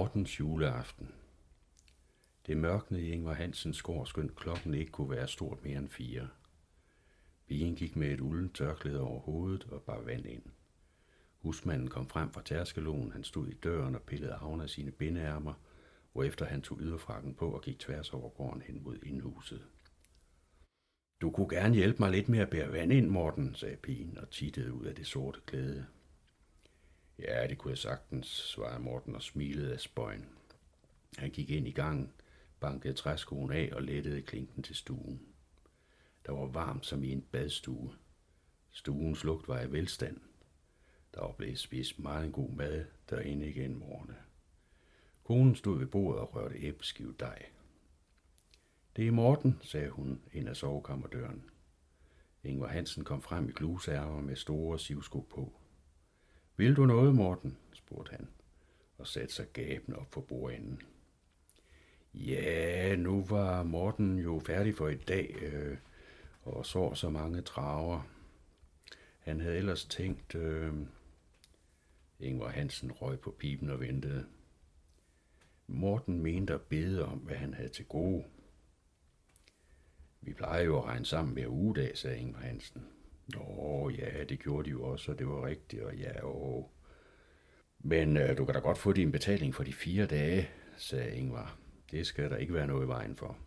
Mortens juleaften. Det mørknede i Ingvar Hansens gård, skønt klokken ikke kunne være stort mere end fire. Pigen gik med et ulden tørklæde over hovedet og bar vand ind. Husmanden kom frem fra tærskelonen, han stod i døren og pillede havne af sine bindeærmer, hvorefter han tog yderfrakken på og gik tværs over gården hen mod indhuset. Du kunne gerne hjælpe mig lidt med at bære vand ind, Morten, sagde pigen og tittede ud af det sorte klæde. Ja, det kunne jeg sagtens, svarede Morten og smilede af spøjen. Han gik ind i gangen, bankede træskoen af og lettede klinken til stuen. Der var varmt som i en badstue. Stuens lugt var i velstand. Der var blevet spist meget god mad derinde igen morgene. Konen stod ved bordet og rørte æbleskive dej. Det er Morten, sagde hun ind ad sovekammerdøren. Ingvar Hansen kom frem i glusærmer med store sivsko på. Vil du noget, Morten? spurgte han, og satte sig gaben op på bordenden. Ja, nu var Morten jo færdig for i dag, øh, og så så mange traver. Han havde ellers tænkt... Øh... Ingvar Hansen røg på pipen og ventede. Morten mente at bede om, hvad han havde til gode. Vi plejer jo at regne sammen hver ugedag, sagde Ingvar Hansen. Nå, ja, det gjorde de jo også, og det var rigtigt, og ja, og... Men øh, du kan da godt få din betaling for de fire dage, sagde Ingvar. Det skal der ikke være noget i vejen for.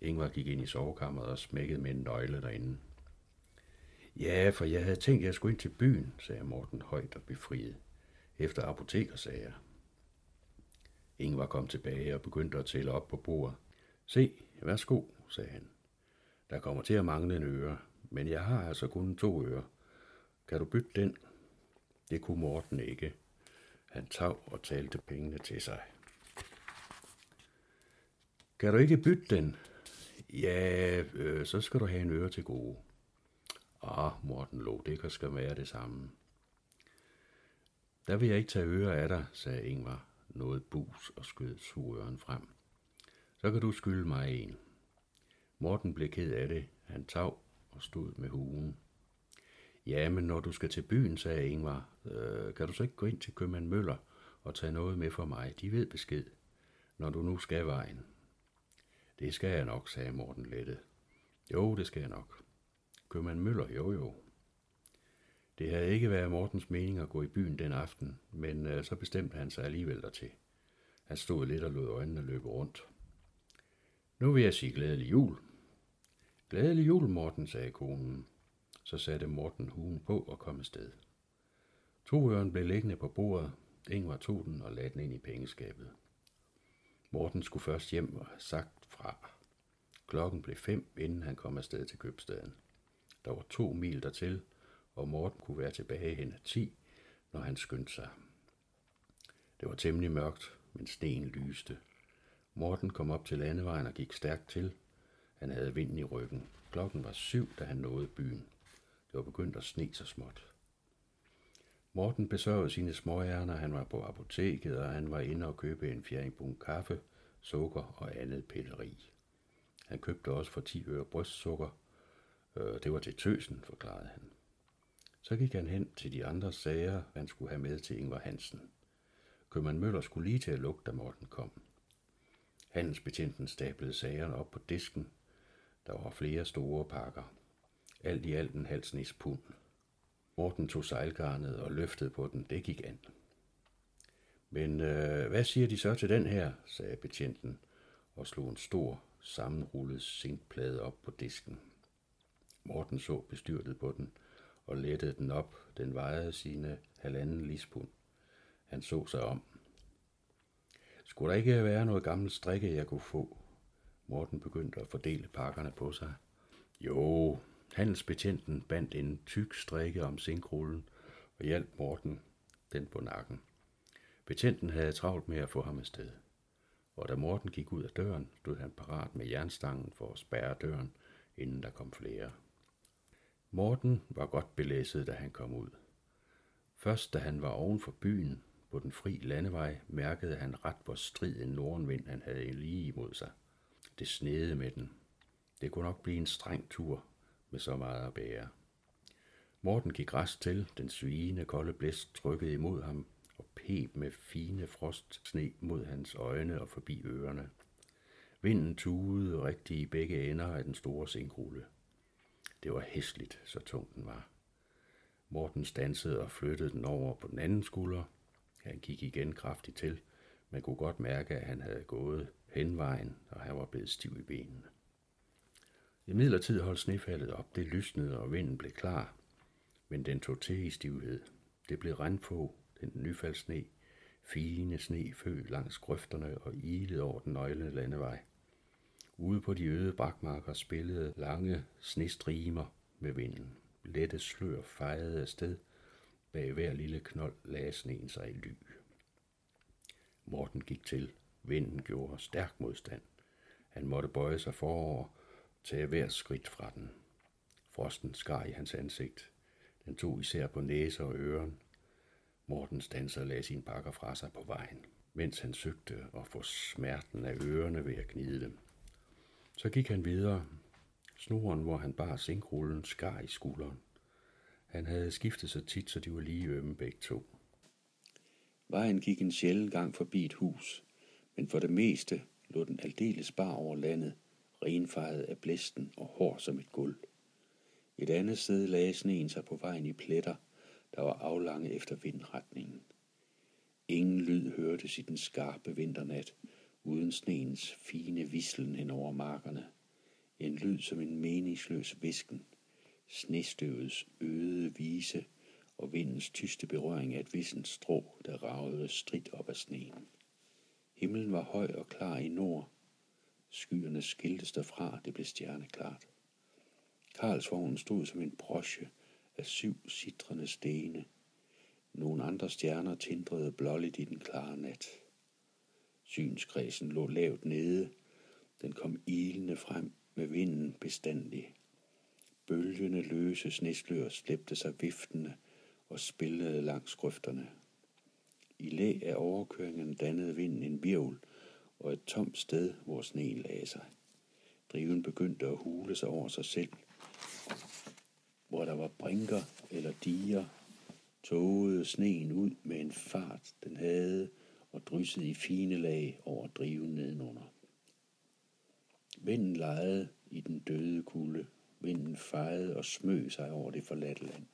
Ingvar gik ind i sovekammeret og smækkede med en nøgle derinde. Ja, for jeg havde tænkt, at jeg skulle ind til byen, sagde Morten højt og befriet. Efter apoteker, sagde jeg. Ingvar kom tilbage og begyndte at tælle op på bordet. Se, værsgo, sagde han. Der kommer til at mangle en øre, men jeg har altså kun to ører. Kan du bytte den? Det kunne Morten ikke. Han tav og talte pengene til sig. Kan du ikke bytte den? Ja, øh, så skal du have en øre til gode. Ah, Morten lå, det kan skal være det samme. Der vil jeg ikke tage øre af dig, sagde Ingvar, noget bus og skød surøren frem. Så kan du skylde mig en. Morten blev ked af det. Han tav og stod med huen. Ja, men når du skal til byen, sagde Ingvar, øh, kan du så ikke gå ind til købmand Møller og tage noget med for mig? De ved besked, når du nu skal vejen. Det skal jeg nok, sagde Morten Lette. Jo, det skal jeg nok. Købmand Møller, jo jo. Det havde ikke været Mortens mening at gå i byen den aften, men øh, så bestemte han sig alligevel dertil. Han stod lidt og lod øjnene løbe rundt. Nu vil jeg sige glædelig jul. Glædelig jul, Morten, sagde konen. Så satte Morten huen på og kom afsted. Toøren blev liggende på bordet. Ingvar tog den og lagde den ind i pengeskabet. Morten skulle først hjem og sagt fra. Klokken blev fem, inden han kom afsted til købstaden. Der var to mil dertil, og Morten kunne være tilbage hen af ti, når han skyndte sig. Det var temmelig mørkt, men sten lyste. Morten kom op til landevejen og gik stærkt til. Han havde vinden i ryggen. Klokken var syv, da han nåede byen. Det var begyndt at sne så småt. Morten besørgede sine småærner. Han var på apoteket, og han var inde og købe en fjerdingbun kaffe, sukker og andet pilleri. Han købte også for 10 øre brystsukker. Øh, det var til tøsen, forklarede han. Så gik han hen til de andre sager, han skulle have med til Ingvar Hansen. Købmand Møller skulle lige til at lukke, da Morten kom. Handelsbetjenten stablede sagerne op på disken. Der var flere store pakker. Alt i alt en halv snes pund. Morten tog sejlgarnet og løftede på den. Det gik an. Men øh, hvad siger de så til den her, sagde betjenten og slog en stor, sammenrullet zinkplade op på disken. Morten så bestyrtet på den og lettede den op. Den vejede sine halvanden lispund. Han så sig om. Skulle der ikke være noget gammelt strikke, jeg kunne få? Morten begyndte at fordele pakkerne på sig. Jo, handelsbetjenten bandt en tyk strikke om sinkrullen og hjalp Morten den på nakken. Betjenten havde travlt med at få ham afsted. Og da Morten gik ud af døren, stod han parat med jernstangen for at spærre døren, inden der kom flere. Morten var godt belæsset, da han kom ud. Først da han var oven for byen, på den fri landevej mærkede han ret, hvor strid en nordenvind han havde lige imod sig. Det snede med den. Det kunne nok blive en streng tur med så meget at bære. Morten gik rest til, den svigende kolde blæst trykkede imod ham, og peb med fine frostsne mod hans øjne og forbi ørerne. Vinden tuede rigtig i begge ender af den store sinkrulle. Det var hæsligt, så tung den var. Morten stansede og flyttede den over på den anden skulder. Han gik igen kraftigt til. Man kunne godt mærke, at han havde gået henvejen, og han var blevet stiv i benene. I midlertid holdt snefaldet op, det lysnede, og vinden blev klar. Men den tog til i stivhed. Det blev regnfå, den nyfaldssne, fine sne fø langs grøfterne og ilede over den nøglende landevej. Ude på de øde brakmarker spillede lange snestrimer med vinden. Lette slør fejede afsted. Bag hver lille knold lagde sneen sig i ly. Morten gik til. Vinden gjorde stærk modstand. Han måtte bøje sig forover, tage hver skridt fra den. Frosten skar i hans ansigt. Den tog især på næse og øren. Morten stanser og lagde sine pakker fra sig på vejen, mens han søgte at få smerten af ørerne ved at gnide dem. Så gik han videre. Snoren, hvor han bar sinkrullen, skar i skulderen. Han havde skiftet så tit, så de var lige ømme begge to. Vejen gik en sjælden gang forbi et hus, men for det meste lå den aldeles bar over landet, renfarvet af blæsten og hård som et guld. Et andet sted lagde sneen sig på vejen i pletter, der var aflange efter vindretningen. Ingen lyd hørtes i den skarpe vinternat, uden sneens fine vislen hen over markerne. En lyd som en meningsløs visken, snestøvets øde vise og vindens tyste berøring af et vissent strå, der ragede stridt op af sneen. Himlen var høj og klar i nord. Skyerne skiltes derfra, det blev stjerneklart. Karlsvognen stod som en broche af syv sitrende stene. Nogle andre stjerner tindrede blåligt i den klare nat. Synskredsen lå lavt nede. Den kom ilende frem med vinden bestandig. Bølgende løse sneslør slæbte sig viftende og spillede langs grøfterne. I læ af overkøringen dannede vinden en virvel og et tomt sted, hvor sneen lagde sig. Driven begyndte at hule sig over sig selv. Hvor der var brinker eller diger, tågede sneen ud med en fart, den havde, og dryssede i fine lag over driven nedenunder. Vinden lejede i den døde kulde. Vinden fejede og smøg sig over det forladte land.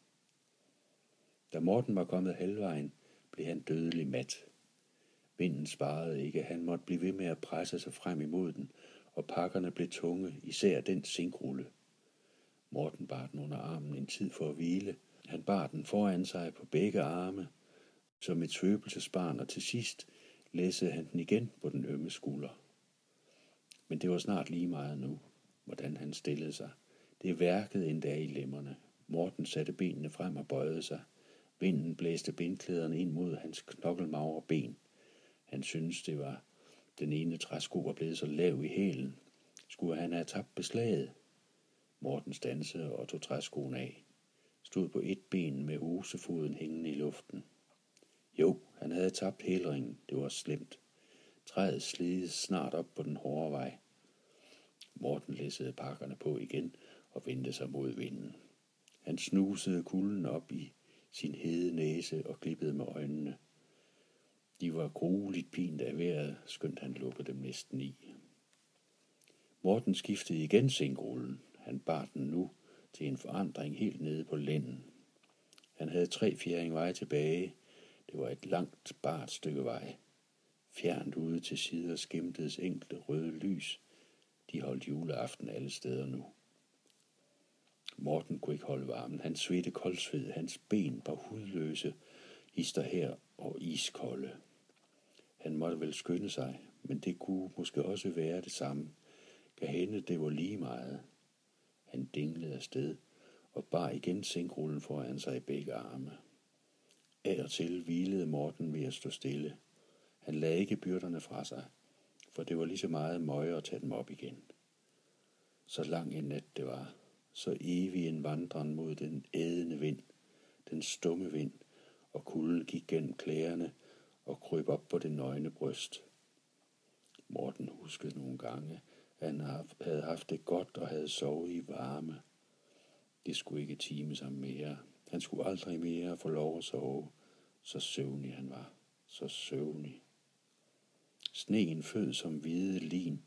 Da Morten var kommet halvvejen, blev han dødelig mat. Vinden sparede ikke, han måtte blive ved med at presse sig frem imod den, og pakkerne blev tunge, især den sinkrulle. Morten bar den under armen en tid for at hvile. Han bar den foran sig på begge arme, som et svøbelsesbarn, og til sidst læssede han den igen på den ømme skulder. Men det var snart lige meget nu, hvordan han stillede sig. Det værkede endda i lemmerne. Morten satte benene frem og bøjede sig. Vinden blæste bindklæderne ind mod hans knokkelmagre ben. Han syntes, det var den ene træsko var blevet så lav i hælen. Skulle han have tabt beslaget? Morten stansede og tog træskoen af. Stod på et ben med osefoden hængende i luften. Jo, han havde tabt hælringen. Det var slemt. Træet slidede snart op på den hårde vej. Morten læssede pakkerne på igen og vendte sig mod vinden. Han snusede kulden op i sin hede næse og glippede med øjnene. De var grueligt pint af vejret, skønt han lukkede dem næsten i. Morten skiftede igen sengrullen. Han bar den nu til en forandring helt nede på lænden. Han havde tre fjering vej tilbage. Det var et langt, bart stykke vej. Fjernt ude til sider skimtedes enkelte røde lys. De holdt juleaften alle steder nu. Morten kunne ikke holde varmen. Han svedte koldsved. Hans ben var hudløse, hister her og iskolde. Han måtte vel skynde sig, men det kunne måske også være det samme. Kan hende det var lige meget. Han dinglede afsted og bar igen sinkrullen foran sig i begge arme. Af og til hvilede Morten ved at stå stille. Han lagde ikke byrderne fra sig, for det var lige så meget møje at tage dem op igen. Så lang en nat det var, så evig en vandren mod den ædende vind, den stumme vind, og kulden gik gennem klæderne og kryb op på det nøgne bryst. Morten huskede nogle gange, at han havde haft det godt og havde sovet i varme. Det skulle ikke time sig mere. Han skulle aldrig mere få lov at sove, Så søvnig han var, så søvnig. Sneen fød som hvide lin.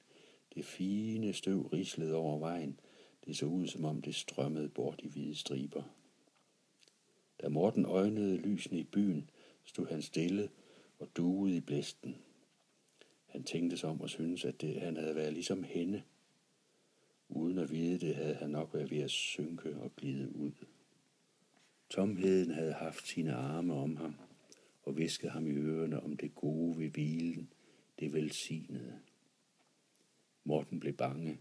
Det fine støv rislede over vejen. Det så ud, som om det strømmede bort i hvide striber. Da Morten øjnede lysene i byen, stod han stille og duede i blæsten. Han tænkte sig om og syntes, at det, han havde været ligesom hende. Uden at vide det, havde han nok været ved at synke og glide ud. Tomheden havde haft sine arme om ham og viskede ham i ørerne om det gode ved hvilen, det velsignede. Morten blev bange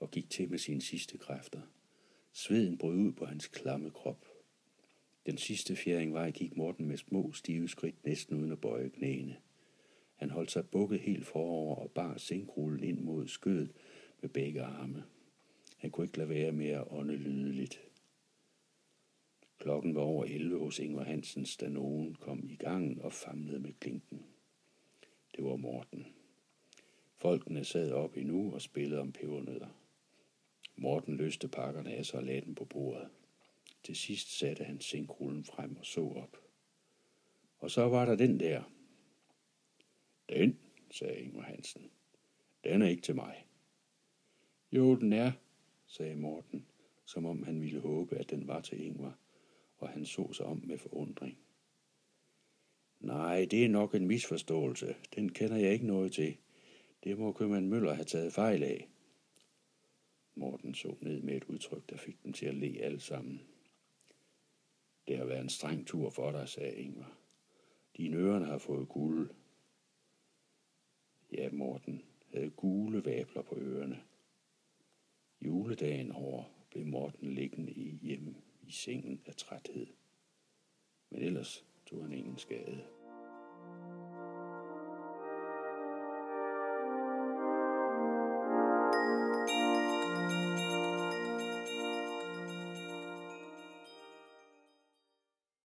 og gik til med sine sidste kræfter. Sveden brød ud på hans klamme krop. Den sidste fjering vej gik Morten med små, stive skridt næsten uden at bøje knæene. Han holdt sig bukket helt forover og bar sinkrullen ind mod skødet med begge arme. Han kunne ikke lade være med at ånde lydeligt. Klokken var over 11 hos Ingvar Hansens, da nogen kom i gangen og famlede med klinken. Det var Morten. Folkene sad op endnu og spillede om pebernødder. Morten løste pakkerne af sig og lagde dem på bordet. Til sidst satte han sinkrullen frem og så op. Og så var der den der. Den, sagde Ingvar Hansen. Den er ikke til mig. Jo, den er, sagde Morten, som om han ville håbe, at den var til Ingvar, og han så sig om med forundring. Nej, det er nok en misforståelse. Den kender jeg ikke noget til. Det må købmand Møller have taget fejl af. Morten så ned med et udtryk, der fik dem til at le alle sammen. Det har været en streng tur for dig, sagde Ingvar. Dine ørerne har fået guld. Ja, Morten havde gule vabler på ørerne. Juledagen over blev Morten liggende i hjemme i sengen af træthed. Men ellers tog han ingen skade.